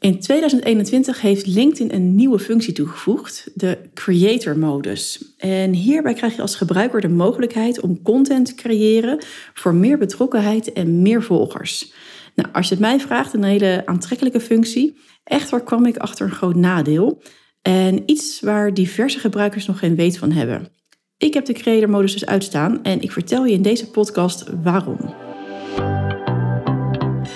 In 2021 heeft LinkedIn een nieuwe functie toegevoegd, de Creator Modus. En hierbij krijg je als gebruiker de mogelijkheid om content te creëren voor meer betrokkenheid en meer volgers. Nou, als je het mij vraagt, een hele aantrekkelijke functie. Echter kwam ik achter een groot nadeel en iets waar diverse gebruikers nog geen weet van hebben. Ik heb de Creator Modus dus uitstaan en ik vertel je in deze podcast waarom.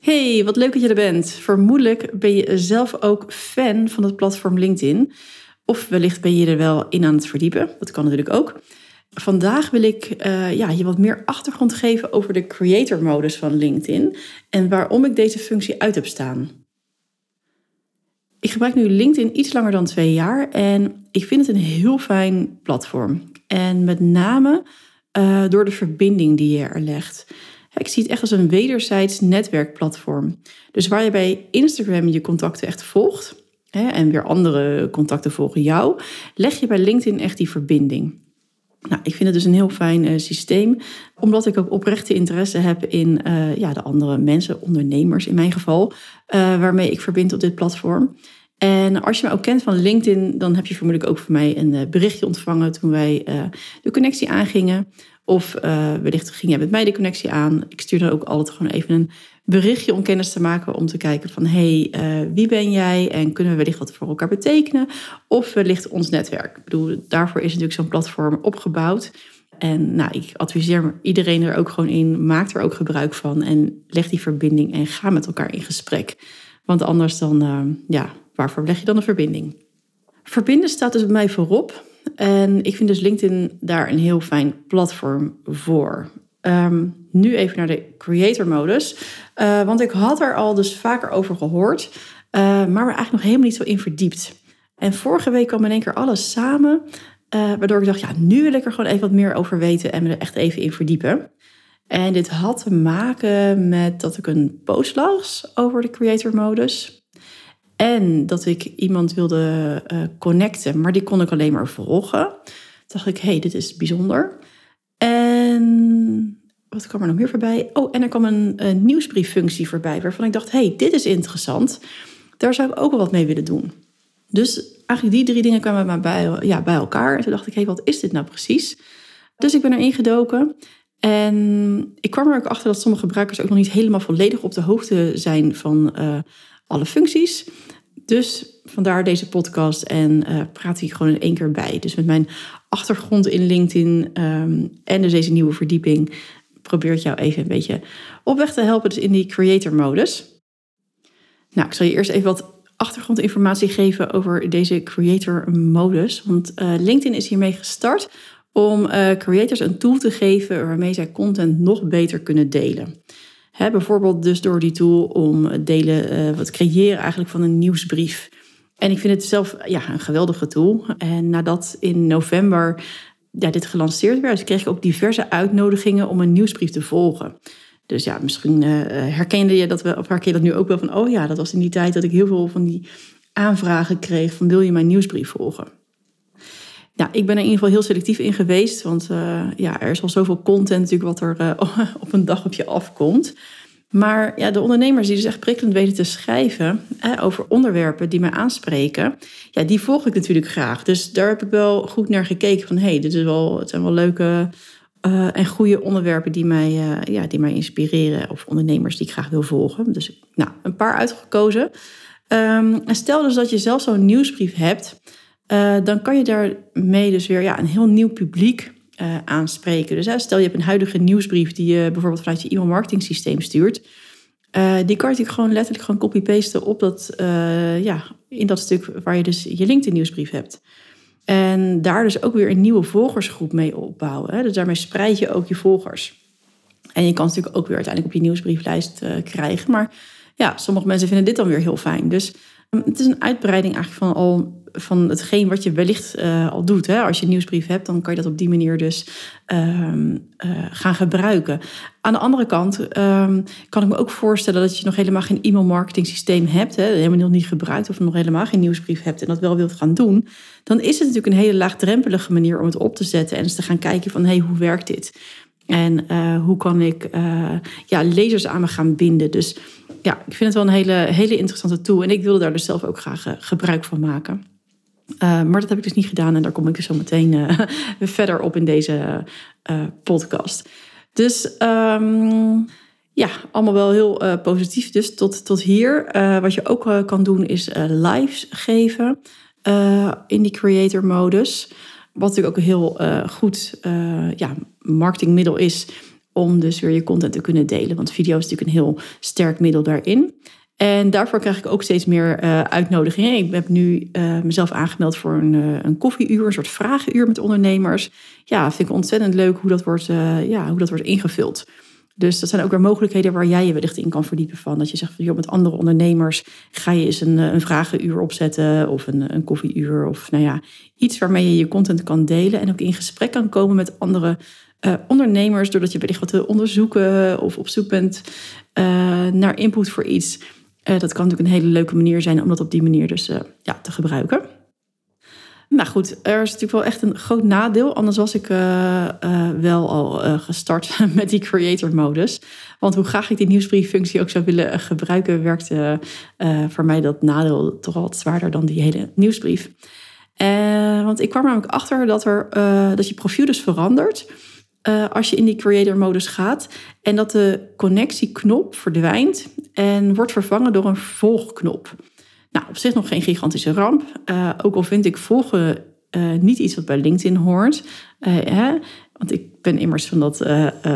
Hey, wat leuk dat je er bent. Vermoedelijk ben je zelf ook fan van het platform LinkedIn. Of wellicht ben je er wel in aan het verdiepen. Dat kan natuurlijk ook. Vandaag wil ik uh, ja, je wat meer achtergrond geven over de creator modus van LinkedIn en waarom ik deze functie uit heb staan. Ik gebruik nu LinkedIn iets langer dan twee jaar en ik vind het een heel fijn platform. En met name uh, door de verbinding die je er legt. Ik zie het echt als een wederzijds netwerkplatform. Dus waar je bij Instagram je contacten echt volgt en weer andere contacten volgen jou, leg je bij LinkedIn echt die verbinding. Nou, ik vind het dus een heel fijn uh, systeem, omdat ik ook oprechte interesse heb in uh, ja, de andere mensen, ondernemers in mijn geval, uh, waarmee ik verbind op dit platform. En als je me ook kent van LinkedIn, dan heb je vermoedelijk ook van mij een berichtje ontvangen toen wij de connectie aangingen. Of uh, wellicht ging jij met mij de connectie aan. Ik stuur dan ook altijd gewoon even een berichtje om kennis te maken. Om te kijken van, hey, uh, wie ben jij? En kunnen we wellicht wat voor elkaar betekenen? Of wellicht ons netwerk. Ik bedoel, daarvoor is natuurlijk zo'n platform opgebouwd. En nou, ik adviseer iedereen er ook gewoon in. Maak er ook gebruik van. En leg die verbinding en ga met elkaar in gesprek. Want anders dan, uh, ja, waarvoor leg je dan een verbinding? Verbinden staat dus bij mij voorop. En ik vind dus LinkedIn daar een heel fijn platform voor. Um, nu even naar de creator modus. Uh, want ik had er al dus vaker over gehoord, uh, maar me eigenlijk nog helemaal niet zo in verdiept. En vorige week kwam in één keer alles samen, uh, waardoor ik dacht, ja, nu wil ik er gewoon even wat meer over weten en me er echt even in verdiepen. En dit had te maken met dat ik een post las over de creator modus. En dat ik iemand wilde uh, connecten, maar die kon ik alleen maar volgen. Toen dacht ik, hey, dit is bijzonder. En wat kwam er nog meer voorbij? Oh, en er kwam een, een nieuwsbrieffunctie voorbij, waarvan ik dacht, hey, dit is interessant. Daar zou ik ook wel wat mee willen doen. Dus eigenlijk die drie dingen kwamen bij, ja, bij elkaar. En toen dacht ik, hey, wat is dit nou precies? Dus ik ben erin gedoken. En ik kwam er ook achter dat sommige gebruikers ook nog niet helemaal volledig op de hoogte zijn van uh, alle functies. Dus vandaar deze podcast en uh, praat hier gewoon in één keer bij. Dus met mijn achtergrond in LinkedIn um, en dus deze nieuwe verdieping probeer ik jou even een beetje op weg te helpen dus in die creator modus. Nou, ik zal je eerst even wat achtergrondinformatie geven over deze creator modus. Want uh, LinkedIn is hiermee gestart om uh, creators een tool te geven waarmee zij content nog beter kunnen delen bijvoorbeeld dus door die tool om delen, uh, wat creëren eigenlijk van een nieuwsbrief. En ik vind het zelf ja, een geweldige tool. En nadat in november ja, dit gelanceerd werd, kreeg ik ook diverse uitnodigingen om een nieuwsbrief te volgen. Dus ja, misschien uh, herkende je dat we, of herken je dat nu ook wel van, oh ja, dat was in die tijd dat ik heel veel van die aanvragen kreeg van wil je mijn nieuwsbrief volgen? Ja, ik ben er in ieder geval heel selectief in geweest. Want uh, ja, er is al zoveel content natuurlijk wat er uh, op een dag op je afkomt. Maar ja, de ondernemers die dus echt prikkelend weten te schrijven over onderwerpen die mij aanspreken, ja, die volg ik natuurlijk graag. Dus daar heb ik wel goed naar gekeken van, hé, hey, dit is wel, het zijn wel leuke uh, en goede onderwerpen die mij, ja, die mij inspireren. Of ondernemers die ik graag wil volgen. Dus nou, een paar uitgekozen. En stel dus dat je zelf zo'n nieuwsbrief hebt uh, dan kan je daarmee dus weer ja, een heel nieuw publiek uh, aanspreken. Dus stel je hebt een huidige nieuwsbrief die je bijvoorbeeld vanuit je e-mail marketing systeem stuurt. Uh, die kan je gewoon letterlijk gewoon copy-pasten op dat, ja, in dat stuk waar je dus je LinkedIn nieuwsbrief hebt. En daar dus ook weer een nieuwe volgersgroep mee opbouwen. Hè? Dus daarmee spreid je ook je volgers. En je kan het natuurlijk ook weer uiteindelijk op je nieuwsbrieflijst krijgen. Maar ja, sommige mensen vinden dit dan weer heel fijn. Dus hm, het is een uitbreiding eigenlijk van al van hetgeen wat je wellicht uh, al doet. Hè? Als je een nieuwsbrief hebt, dan kan je dat op die manier dus uh, gaan gebruiken. Aan de andere kant um, kan ik me ook voorstellen dat je nog helemaal geen e-mail marketing systeem hebt, hè? helemaal nog niet gebruikt of nog helemaal geen nieuwsbrief hebt en dat wel wilt gaan doen. Dan is het natuurlijk een hele laagdrempelige manier om het op te zetten en eens te gaan kijken van hé, hey, hoe werkt dit? En uh, hoe kan ik ja, lezers aan me gaan binden? Dus ja, ik vind het wel een hele, hele interessante tool. En ik wilde daar dus zelf ook graag gebruik van maken. Uh, maar dat heb ik dus niet gedaan en daar kom ik dus zo meteen uh, verder op in deze uh, podcast. Dus um, ja, allemaal wel heel positief. Dus tot, tot hier. wat je ook kan doen is lives geven in die creator modus. Wat natuurlijk ook een heel goed ja, marketingmiddel is om dus weer je content te kunnen delen. Want video is natuurlijk een heel sterk middel daarin. En daarvoor krijg ik ook steeds meer uh, uitnodigingen. Ik heb nu uh, mezelf aangemeld voor een, uh, een koffieuur, een soort vragenuur met ondernemers. Ja, vind ik ontzettend leuk hoe dat wordt, ja, hoe dat wordt ingevuld. Dus dat zijn ook weer mogelijkheden waar jij je wellicht in kan verdiepen van. Dat je zegt van joh, met andere ondernemers ga je eens een, een vragenuur opzetten of een, een koffieuur. Of nou ja, iets waarmee je je content kan delen en ook in gesprek kan komen met andere ondernemers. Doordat je wellicht wat wil onderzoeken of op zoek bent naar input voor iets. Uh, dat kan natuurlijk een hele leuke manier zijn om dat op die manier dus uh, ja, te gebruiken. Nou goed, er is natuurlijk wel echt een groot nadeel. Anders was ik uh, wel al gestart met die creator modus. Want hoe graag ik die nieuwsbrieffunctie ook zou willen gebruiken, werkte voor mij dat nadeel toch al wat zwaarder dan die hele nieuwsbrief. want ik kwam namelijk achter dat, er, dat je profiel dus verandert uh, als je in die creator modus gaat. En dat de connectieknop verdwijnt en wordt vervangen door een volgknop. Nou, op zich nog geen gigantische ramp. Uh, ook al vind ik volgen uh, niet iets wat bij LinkedIn hoort. Hè? Want ik ben immers van dat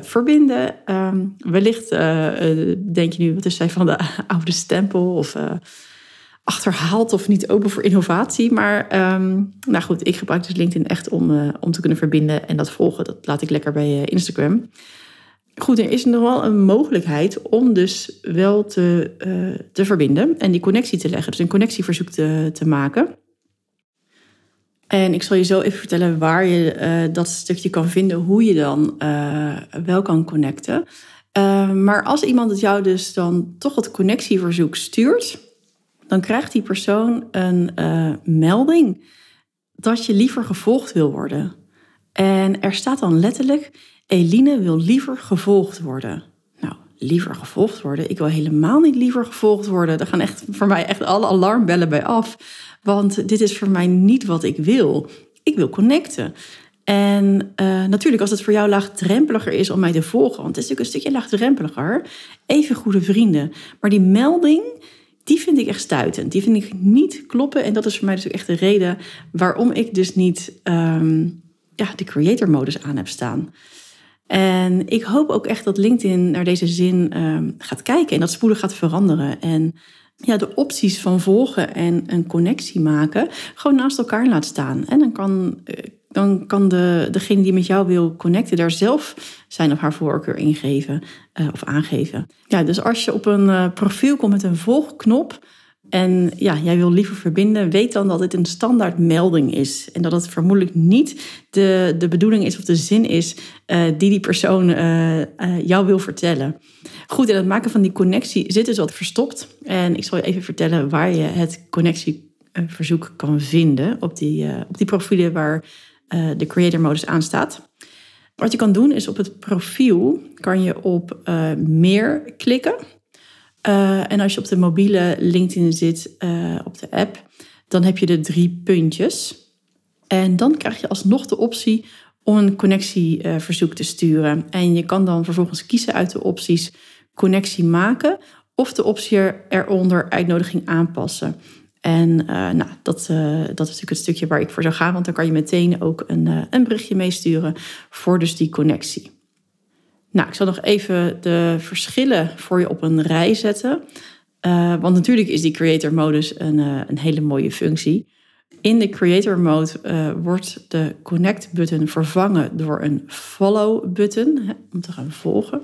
verbinden. Um, wellicht denk je nu, wat is zij van de oude stempel? Of achterhaald of niet open voor innovatie. Maar um, nou goed, ik gebruik dus LinkedIn echt om, uh, om te kunnen verbinden en dat volgen. Dat laat ik lekker bij uh, Instagram. Goed, er is nog wel een mogelijkheid om dus wel te, uh, te verbinden en die connectie te leggen. Dus een connectieverzoek te, te maken. En ik zal je zo even vertellen waar je dat stukje kan vinden, hoe je dan wel kan connecten. maar als iemand het jou dus dan toch het connectieverzoek stuurt, dan krijgt die persoon een uh, melding dat je liever gevolgd wil worden. En er staat dan letterlijk: Eline wil liever gevolgd worden. Nou, liever gevolgd worden. Ik wil helemaal niet liever gevolgd worden. Daar gaan echt voor mij echt alle alarmbellen bij af. Want dit is voor mij niet wat ik wil. Ik wil connecten. En uh, natuurlijk, als het voor jou laagdrempeliger is om mij te volgen, want het is natuurlijk een stukje laagdrempeliger, even goede vrienden. Maar die melding, die vind ik echt stuitend. Die vind ik niet kloppen. En dat is voor mij dus ook echt de reden waarom ik dus niet um, ja, de creator modus aan heb staan. En ik hoop ook echt dat LinkedIn naar deze zin um, gaat kijken en dat spoedig gaat veranderen. En ja, de opties van volgen en een connectie maken gewoon naast elkaar laat staan. En dan kan, eh, dan kan de, degene die met jou wil connecten daar zelf zijn of haar voorkeur ingeven uh, of aangeven. Ja, dus als je op een uh, profiel komt met een volgknop en ja, jij wil liever verbinden, weet dan dat dit een standaard melding is. En dat het vermoedelijk niet de, de bedoeling is of de zin is uh, die die persoon jou wil vertellen. Goed, en het maken van die connectie zit dus wat verstopt. En ik zal je even vertellen waar je het connectieverzoek kan vinden op die, op die profielen waar uh, de creator modus aanstaat. Wat je kan doen is op het profiel kan je op uh, meer klikken. Uh, en als je op de mobiele LinkedIn zit, op de app, dan heb je de drie puntjes. En dan krijg je alsnog de optie om een connectieverzoek te sturen. En je kan dan vervolgens kiezen uit de opties connectie maken of de optie eronder uitnodiging aanpassen. En uh, nou, dat, uh, dat is natuurlijk het stukje waar ik voor zou gaan, want dan kan je meteen ook een, uh, een berichtje meesturen voor dus die connectie. Nou, ik zal nog even de verschillen voor je op een rij zetten. want natuurlijk is die creator modus een, een hele mooie functie. In de creator mode wordt de connect button vervangen door een follow button om te gaan volgen.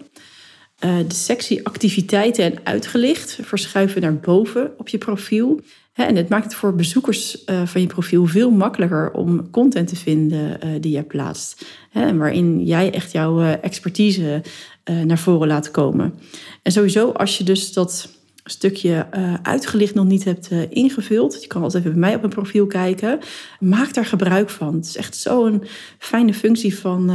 De sectie activiteiten en uitgelicht verschuiven naar boven op je profiel. En dit maakt het voor bezoekers uh, van je profiel veel makkelijker om content te vinden die jij plaatst. En waarin jij echt jouw expertise naar voren laat komen. En sowieso als je dus dat stukje uitgelicht nog niet hebt ingevuld, je kan altijd even bij mij op mijn profiel kijken. Maak daar gebruik van. Het is echt zo'n fijne functie van,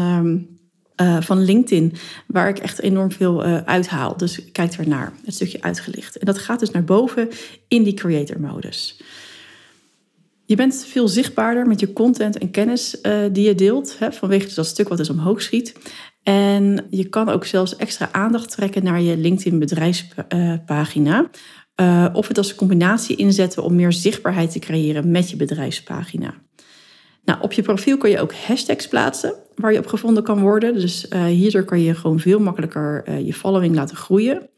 uh, van LinkedIn, waar ik echt enorm veel uithaal. Dus kijk er naar, het stukje uitgelicht. En dat gaat dus naar boven in die creator modus. Je bent veel zichtbaarder met je content en kennis die je deelt, hè, vanwege dus dat stuk wat dus omhoog schiet. En je kan ook zelfs extra aandacht trekken naar je LinkedIn bedrijfspagina. Uh, of het als combinatie inzetten om meer zichtbaarheid te creëren met je bedrijfspagina. Nou, op je profiel kun je ook hashtags plaatsen waar je op gevonden kan worden. Dus uh, hierdoor kan je gewoon veel makkelijker uh, je following laten groeien.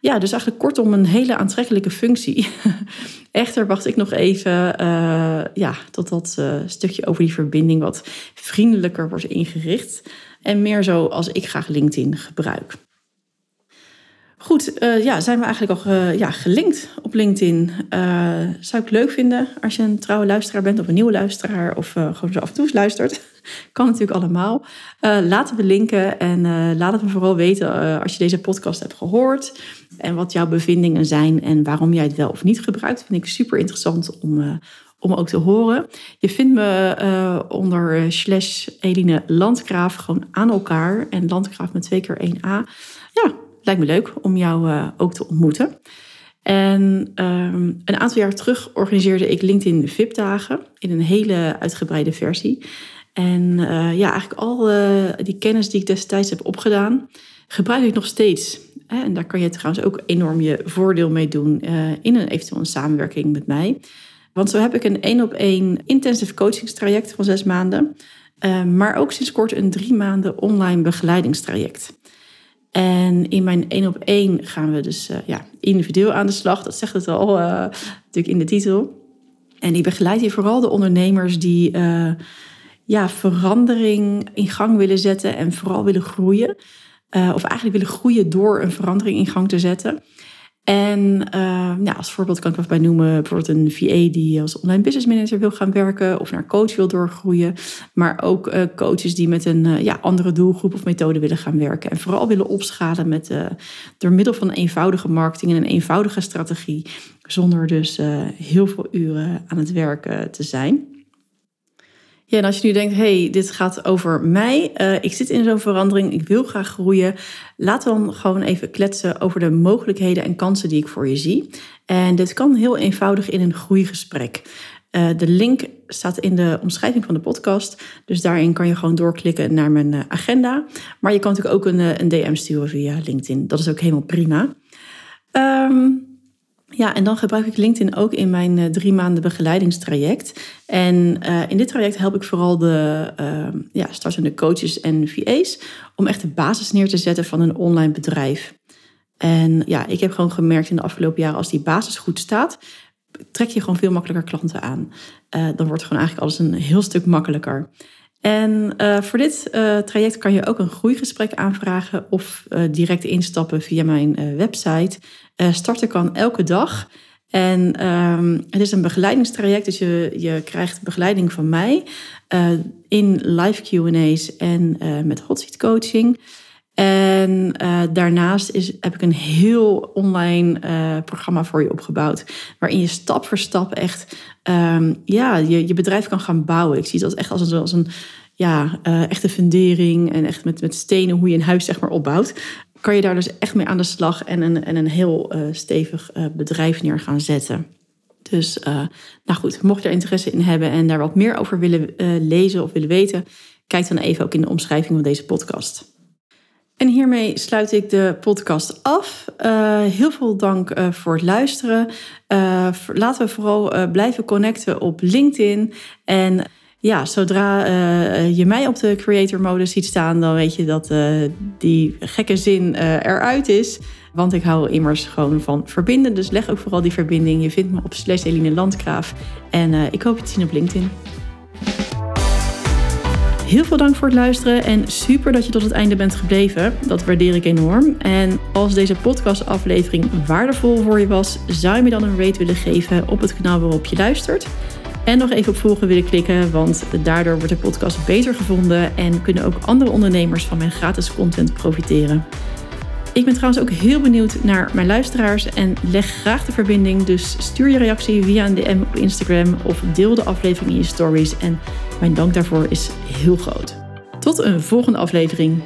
Ja, dus eigenlijk kortom een hele aantrekkelijke functie. Echter wacht ik nog even ja, tot dat stukje over die verbinding wat vriendelijker wordt ingericht. En meer zo als ik graag LinkedIn gebruik. Goed, uh, ja, zijn we eigenlijk al ja, gelinkt op LinkedIn. Uh, zou ik leuk vinden als je een trouwe luisteraar bent of een nieuwe luisteraar of gewoon zo af en toe luistert. kan natuurlijk allemaal. laten we linken en laat het me vooral weten als je deze podcast hebt gehoord. En wat jouw bevindingen zijn en waarom jij het wel of niet gebruikt. Vind ik super interessant om, om ook te horen. Je vindt me onder slash Eline Landgraaf gewoon aan elkaar. En Landgraaf met twee keer 1 A. Ja, lijkt me leuk om jou uh, ook te ontmoeten. En um, een aantal jaar terug organiseerde ik LinkedIn VIP-dagen in een hele uitgebreide versie. En uh, ja, eigenlijk al die kennis die ik destijds heb opgedaan, gebruik ik nog steeds. En daar kan je trouwens ook enorm je voordeel mee doen in een eventueel samenwerking met mij. Want zo heb ik een één op één intensive coachingstraject van zes maanden. Maar ook sinds kort een drie maanden online begeleidingstraject. En in mijn één op één gaan we dus uh, ja, individueel aan de slag. Dat zegt het al uh, natuurlijk in de titel. En die begeleid je vooral de ondernemers die ja, verandering in gang willen zetten en vooral willen groeien. of eigenlijk willen groeien door een verandering in gang te zetten. En uh, ja, als voorbeeld kan ik er bij noemen bijvoorbeeld een VA die als online business manager wil gaan werken of naar coach wil doorgroeien. Maar ook uh, coaches die met een uh, ja, andere doelgroep of methode willen gaan werken. En vooral willen opschalen met, door middel van een eenvoudige marketing en een eenvoudige strategie. Zonder dus heel veel uren aan het werken te zijn. Ja, en als je nu denkt, hey, dit gaat over mij, uh, ik zit in zo'n verandering, ik wil graag groeien. Laat dan gewoon even kletsen over de mogelijkheden en kansen die ik voor je zie. En dit kan heel eenvoudig in een groeigesprek. Uh, de link staat in de omschrijving van de podcast. Dus daarin kan je gewoon doorklikken naar mijn uh, agenda. Maar je kan natuurlijk ook een, een DM sturen via LinkedIn. Dat is ook helemaal prima. Um, ja, en dan gebruik ik LinkedIn ook in mijn uh, drie maanden begeleidingstraject. En uh, in dit traject help ik vooral de uh, ja, startende coaches en VA's om echt de basis neer te zetten van een online bedrijf. En ja, ik heb gewoon gemerkt in de afgelopen jaren, als die basis goed staat, trek je gewoon veel makkelijker klanten aan. Uh, dan wordt gewoon eigenlijk alles een heel stuk makkelijker. En voor dit traject kan je ook een groeigesprek aanvragen of direct instappen via mijn website. Starten kan elke dag. En um, het is een begeleidingstraject, dus je, je krijgt begeleiding van mij in live QA's en met hot seat coaching. En daarnaast is, heb ik een heel online programma voor je opgebouwd, waarin je stap voor stap echt um, ja, je, je bedrijf kan gaan bouwen. Ik zie dat echt als een, als een ja, uh, echte fundering en echt met, met stenen hoe je een huis zeg maar opbouwt. Kan je daar dus echt mee aan de slag en een, en een heel uh, stevig uh, bedrijf neer gaan zetten. Dus nou goed, mocht je er interesse in hebben en daar wat meer over willen lezen of willen weten, kijk dan even ook in de omschrijving van deze podcast. En hiermee sluit ik de podcast af. Heel veel dank voor het luisteren. Laten we vooral blijven connecten op LinkedIn. En ja, zodra je mij op de creator mode ziet staan, dan weet je dat die gekke zin eruit is. Want ik hou immers gewoon van verbinden. Dus leg ook vooral die verbinding. Je vindt me op slash Eline Landgraaf. En ik hoop je te zien op LinkedIn. Heel veel dank voor het luisteren en super dat je tot het einde bent gebleven. Dat waardeer ik enorm. En als deze podcastaflevering waardevol voor je was, zou je me dan een rate willen geven op het kanaal waarop je luistert. En nog even op volgen willen klikken, want daardoor wordt de podcast beter gevonden en kunnen ook andere ondernemers van mijn gratis content profiteren. Ik ben trouwens ook heel benieuwd naar mijn luisteraars en leg graag de verbinding. Dus stuur je reactie via een DM op Instagram of deel de aflevering in je stories. En mijn dank daarvoor is heel groot. Tot een volgende aflevering.